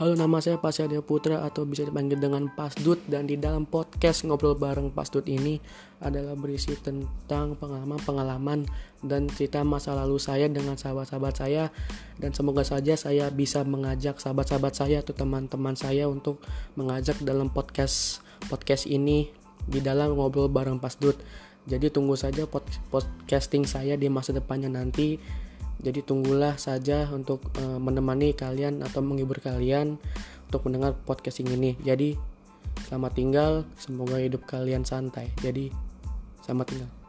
Halo nama saya Pasyadia Putra atau bisa dipanggil dengan Pasdut dan di dalam podcast ngobrol bareng Pasdut ini adalah berisi tentang pengalaman-pengalaman dan cerita masa lalu saya dengan sahabat-sahabat saya. Dan semoga saja saya bisa mengajak sahabat-sahabat saya atau teman-teman saya untuk mengajak dalam podcast podcast ini di dalam ngobrol bareng Pasdut. Jadi tunggu saja podcasting saya di masa depannya nanti jadi tunggulah saja untuk uh, menemani kalian atau menghibur kalian untuk mendengar podcast ini. Jadi selamat tinggal, semoga hidup kalian santai. Jadi selamat tinggal.